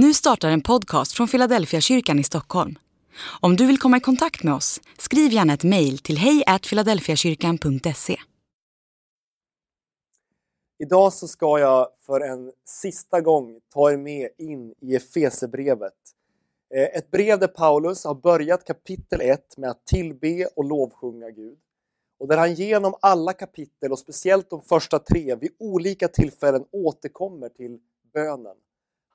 Nu startar en podcast från Philadelphia kyrkan i Stockholm. Om du vill komma i kontakt med oss, skriv gärna ett mejl till hejfiladelfiakyrkan.se. Idag så ska jag för en sista gång ta er med in i Efesebrevet. Eh, ett brev där Paulus har börjat kapitel 1 med att tillbe och lovsjunga Gud. Och där han genom alla kapitel och speciellt de första tre vid olika tillfällen återkommer till bönen.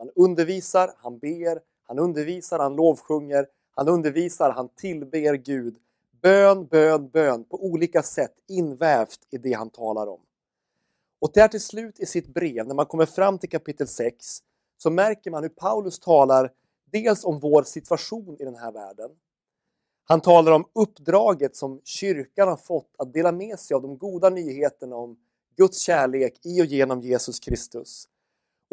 Han undervisar, han ber, han undervisar, han lovsjunger, han undervisar, han tillber Gud. Bön, bön, bön på olika sätt invävt i det han talar om. Och där till slut i sitt brev, när man kommer fram till kapitel 6, så märker man hur Paulus talar dels om vår situation i den här världen. Han talar om uppdraget som kyrkan har fått att dela med sig av de goda nyheterna om Guds kärlek i och genom Jesus Kristus.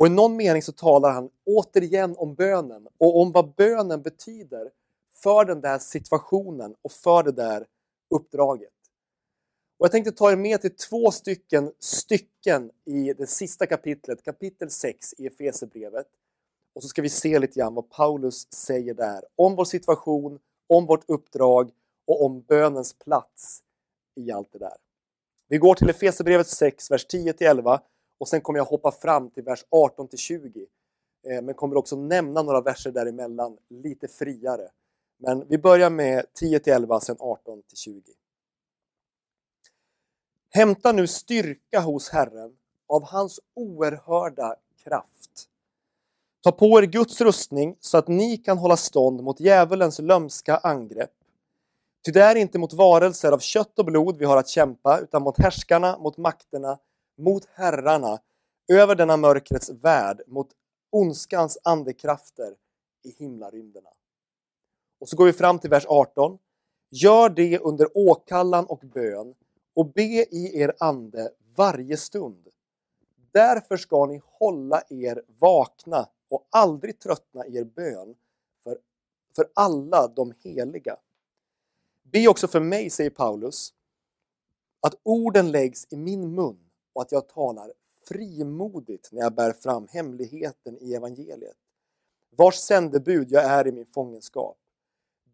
Och i någon mening så talar han återigen om bönen och om vad bönen betyder för den där situationen och för det där uppdraget. Och jag tänkte ta er med till två stycken stycken i det sista kapitlet, kapitel 6 i Efesebrevet. Och så ska vi se lite grann vad Paulus säger där om vår situation, om vårt uppdrag och om bönens plats i allt det där. Vi går till Efesierbrevet 6, vers 10-11 och sen kommer jag hoppa fram till vers 18-20. Eh, men kommer också nämna några verser däremellan lite friare. Men vi börjar med 10-11, sen 18-20. Hämta nu styrka hos Herren av hans oerhörda kraft. Ta på er Guds rustning så att ni kan hålla stånd mot djävulens lömska angrepp. Ty det är inte mot varelser av kött och blod vi har att kämpa, utan mot härskarna, mot makterna, mot herrarna, över denna mörkrets värld, mot ondskans andekrafter i himlarymderna. Och så går vi fram till vers 18. Gör det under åkallan och bön och be i er ande varje stund. Därför ska ni hålla er vakna och aldrig tröttna i er bön för, för alla de heliga. Be också för mig, säger Paulus, att orden läggs i min mun och att jag talar frimodigt när jag bär fram hemligheten i evangeliet, vars sändebud jag är i min fångenskap.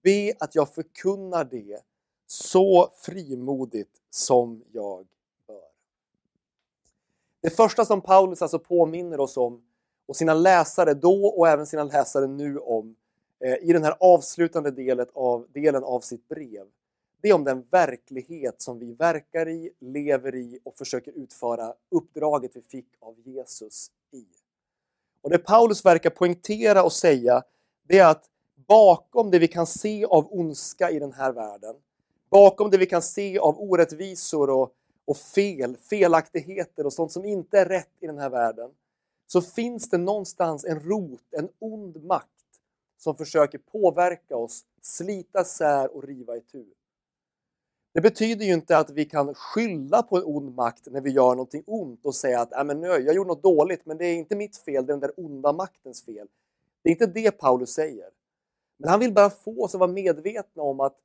Be att jag förkunnar det så frimodigt som jag bör. Det första som Paulus alltså påminner oss om och sina läsare då och även sina läsare nu om eh, i den här avslutande delen av, delen av sitt brev. Det är om den verklighet som vi verkar i, lever i och försöker utföra uppdraget vi fick av Jesus i. Och det Paulus verkar poängtera och säga det är att bakom det vi kan se av ondska i den här världen, bakom det vi kan se av orättvisor och, och fel, felaktigheter och sånt som inte är rätt i den här världen, så finns det någonstans en rot, en ond makt som försöker påverka oss, slita sär och riva itu. Det betyder ju inte att vi kan skylla på en ond makt när vi gör någonting ont och säga att äh, men nu, jag gjorde något dåligt men det är inte mitt fel, det är den där onda maktens fel. Det är inte det Paulus säger. Men han vill bara få oss att vara medvetna om att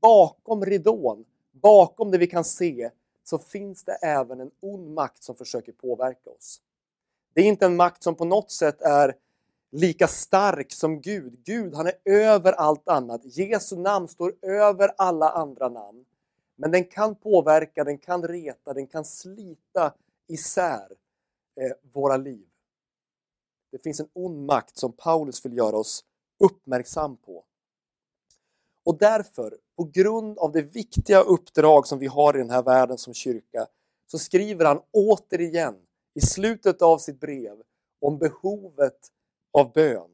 bakom ridån, bakom det vi kan se, så finns det även en ond makt som försöker påverka oss. Det är inte en makt som på något sätt är lika stark som Gud. Gud, han är över allt annat. Jesu namn står över alla andra namn. Men den kan påverka, den kan reta, den kan slita isär eh, våra liv. Det finns en ond makt som Paulus vill göra oss uppmärksam på. Och därför, på grund av det viktiga uppdrag som vi har i den här världen som kyrka, så skriver han återigen i slutet av sitt brev om behovet av bön.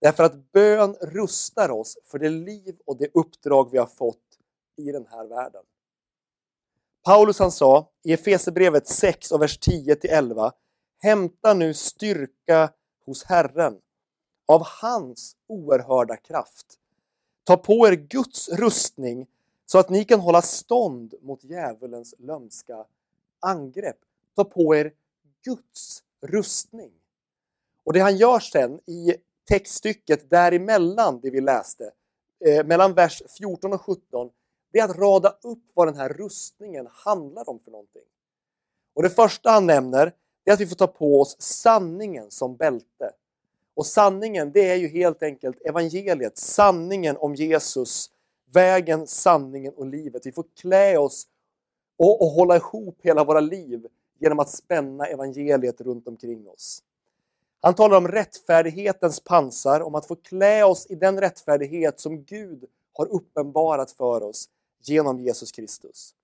Därför att bön rustar oss för det liv och det uppdrag vi har fått i den här världen. Paulus han sa i Efesebrevet 6 och vers 10 till 11 Hämta nu styrka hos Herren av hans oerhörda kraft. Ta på er Guds rustning så att ni kan hålla stånd mot djävulens lömska angrepp. Ta på er Guds rustning. Och det han gör sen i textstycket däremellan det vi läste, eh, mellan vers 14 och 17, det är att rada upp vad den här rustningen handlar om för någonting. Och det första han nämner är att vi får ta på oss sanningen som bälte. Och sanningen, det är ju helt enkelt evangeliet, sanningen om Jesus, vägen, sanningen och livet. Vi får klä oss och, och hålla ihop hela våra liv genom att spänna evangeliet runt omkring oss. Han talar om rättfärdighetens pansar, om att få klä oss i den rättfärdighet som Gud har uppenbarat för oss genom Jesus Kristus.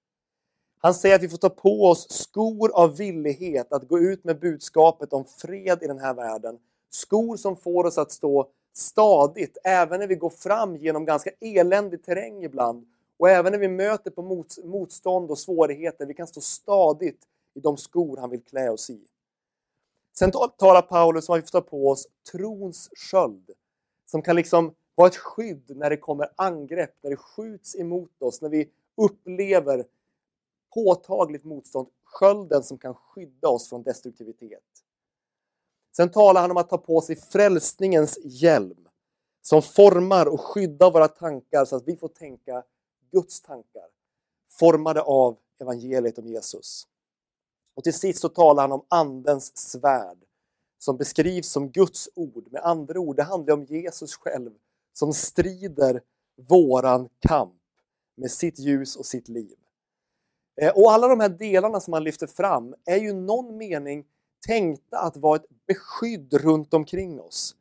Han säger att vi får ta på oss skor av villighet att gå ut med budskapet om fred i den här världen. Skor som får oss att stå stadigt även när vi går fram genom ganska eländig terräng ibland och även när vi möter på motstånd och svårigheter. Vi kan stå stadigt i de skor han vill klä oss i. Sen talar Paulus om att vi får ta på oss trons sköld som kan liksom ha ett skydd när det kommer angrepp, när det skjuts emot oss, när vi upplever påtagligt motstånd. Skölden som kan skydda oss från destruktivitet. Sen talar han om att ta på sig frälsningens hjälm som formar och skyddar våra tankar så att vi får tänka Guds tankar formade av evangeliet om Jesus. Och till sist så talar han om Andens svärd som beskrivs som Guds ord. Med andra ord, det handlar om Jesus själv som strider våran kamp med sitt ljus och sitt liv. Eh, och alla de här delarna som han lyfter fram är ju någon mening tänkta att vara ett beskydd runt omkring oss.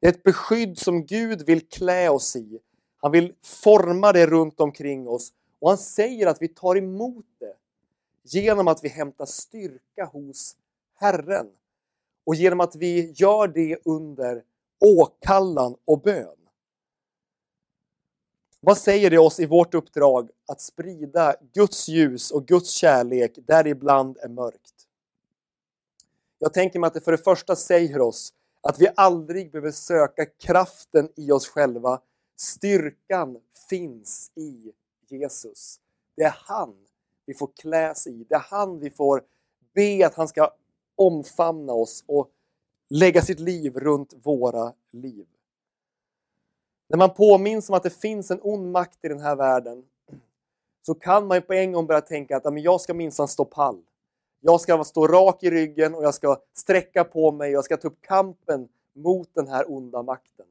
Det är ett beskydd som Gud vill klä oss i. Han vill forma det runt omkring oss och han säger att vi tar emot det genom att vi hämtar styrka hos Herren och genom att vi gör det under åkallan och bön. Vad säger det oss i vårt uppdrag att sprida Guds ljus och Guds kärlek där ibland är mörkt? Jag tänker mig att det för det första säger oss att vi aldrig behöver söka kraften i oss själva. Styrkan finns i Jesus. Det är han vi får kläs i. Det är han vi får be att han ska omfamna oss och lägga sitt liv runt våra liv. När man påminns om att det finns en ond makt i den här världen så kan man på en gång börja tänka att jag ska minsann stå pall. Jag ska stå rak i ryggen och jag ska sträcka på mig och jag ska ta upp kampen mot den här onda makten.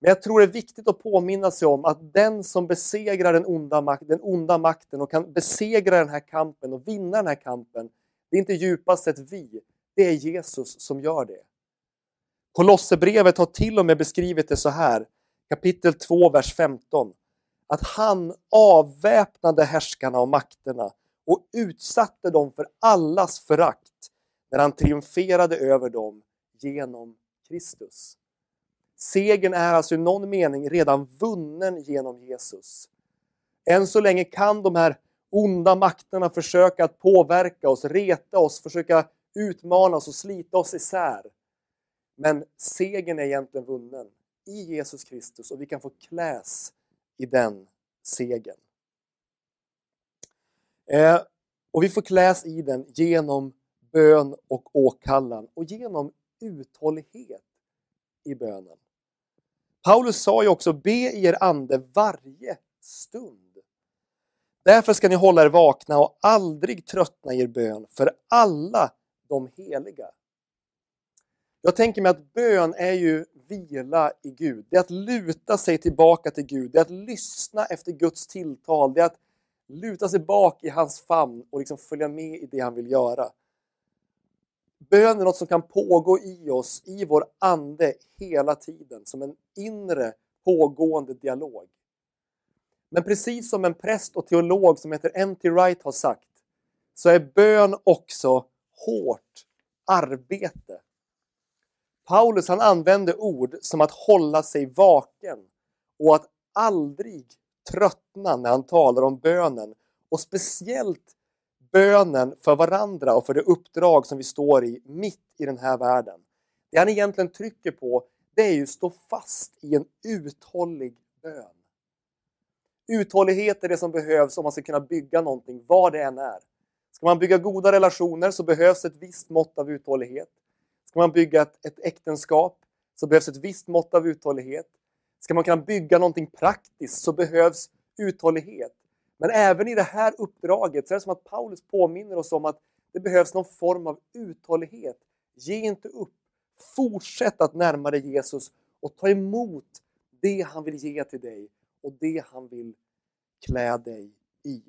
Men jag tror det är viktigt att påminna sig om att den som besegrar den onda, mak den onda makten och kan besegra den här kampen och vinna den här kampen, det är inte djupast sett vi, det är Jesus som gör det. Kolosserbrevet har till och med beskrivit det så här, kapitel 2, vers 15. Att han avväpnade härskarna och makterna och utsatte dem för allas förakt när han triumferade över dem genom Kristus. Segern är alltså i någon mening redan vunnen genom Jesus. Än så länge kan de här onda makterna försöka att påverka oss, reta oss, försöka utmana oss och slita oss isär. Men segern är egentligen vunnen i Jesus Kristus och vi kan få kläs i den segern. Eh, och vi får kläs i den genom bön och åkallan och genom uthållighet i bönen. Paulus sa ju också be i er ande varje stund. Därför ska ni hålla er vakna och aldrig tröttna i er bön för alla de heliga. Jag tänker mig att bön är ju vila i Gud. Det är att luta sig tillbaka till Gud. Det är att lyssna efter Guds tilltal. Det är att luta sig bak i hans famn och liksom följa med i det han vill göra. Bön är något som kan pågå i oss, i vår ande hela tiden, som en inre pågående dialog. Men precis som en präst och teolog som heter N.T. Wright har sagt, så är bön också hårt arbete. Paulus han använde ord som att hålla sig vaken och att aldrig tröttna när han talar om bönen. Och speciellt bönen för varandra och för det uppdrag som vi står i mitt i den här världen. Det han egentligen trycker på det är ju att stå fast i en uthållig bön. Uthållighet är det som behövs om man ska kunna bygga någonting, vad det än är. Ska man bygga goda relationer så behövs ett visst mått av uthållighet. Ska man bygga ett, ett äktenskap så behövs ett visst mått av uthållighet. Ska man kunna bygga någonting praktiskt så behövs uthållighet. Men även i det här uppdraget så är det som att Paulus påminner oss om att det behövs någon form av uthållighet. Ge inte upp. Fortsätt att närma dig Jesus och ta emot det han vill ge till dig och det han vill klä dig i.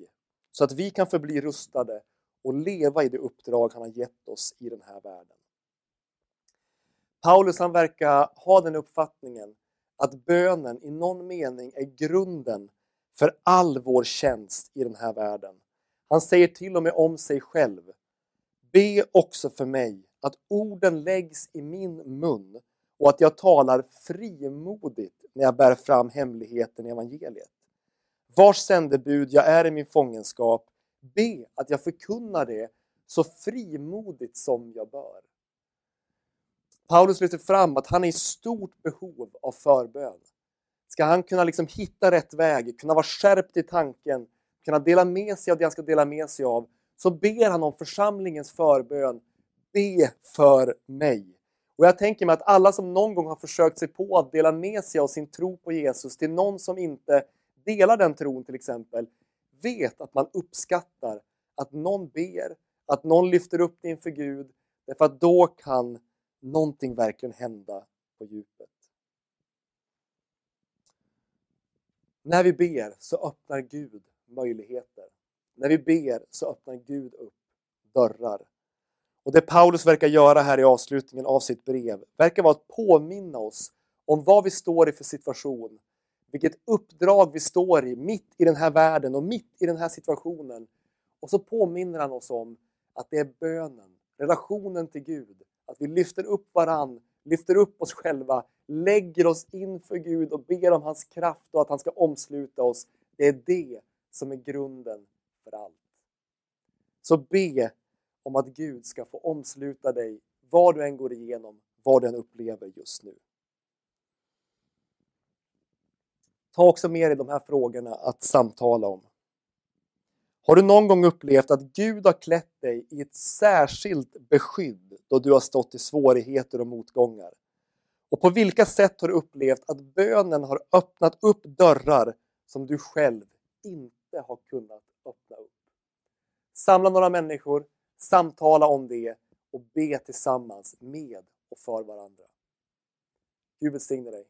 Så att vi kan förbli rustade och leva i det uppdrag han har gett oss i den här världen. Paulus han verkar ha den uppfattningen att bönen i någon mening är grunden för all vår tjänst i den här världen. Han säger till och med om sig själv. Be också för mig att orden läggs i min mun och att jag talar frimodigt när jag bär fram hemligheten i evangeliet. Vars sändebud jag är i min fångenskap, be att jag förkunnar det så frimodigt som jag bör. Paulus lyfter fram att han är i stort behov av förbön. Ska han kunna liksom hitta rätt väg, kunna vara skärpt i tanken, kunna dela med sig av det han ska dela med sig av, så ber han om församlingens förbön. Be för mig. Och jag tänker mig att alla som någon gång har försökt sig på att dela med sig av sin tro på Jesus till någon som inte delar den tron till exempel, vet att man uppskattar att någon ber, att någon lyfter upp det inför Gud, därför att då kan någonting verkligen hända på djupet. När vi ber så öppnar Gud möjligheter. När vi ber så öppnar Gud upp dörrar. Och det Paulus verkar göra här i avslutningen av sitt brev verkar vara att påminna oss om vad vi står i för situation, vilket uppdrag vi står i mitt i den här världen och mitt i den här situationen. Och så påminner han oss om att det är bönen, relationen till Gud, att vi lyfter upp varann, lyfter upp oss själva, lägger oss inför Gud och ber om hans kraft och att han ska omsluta oss. Det är det som är grunden för allt. Så be om att Gud ska få omsluta dig vad du än går igenom, vad du än upplever just nu. Ta också med dig de här frågorna att samtala om. Har du någon gång upplevt att Gud har klätt dig i ett särskilt beskydd då du har stått i svårigheter och motgångar? Och på vilka sätt har du upplevt att bönen har öppnat upp dörrar som du själv inte har kunnat öppna upp? Samla några människor, samtala om det och be tillsammans med och för varandra. Gud välsigne dig.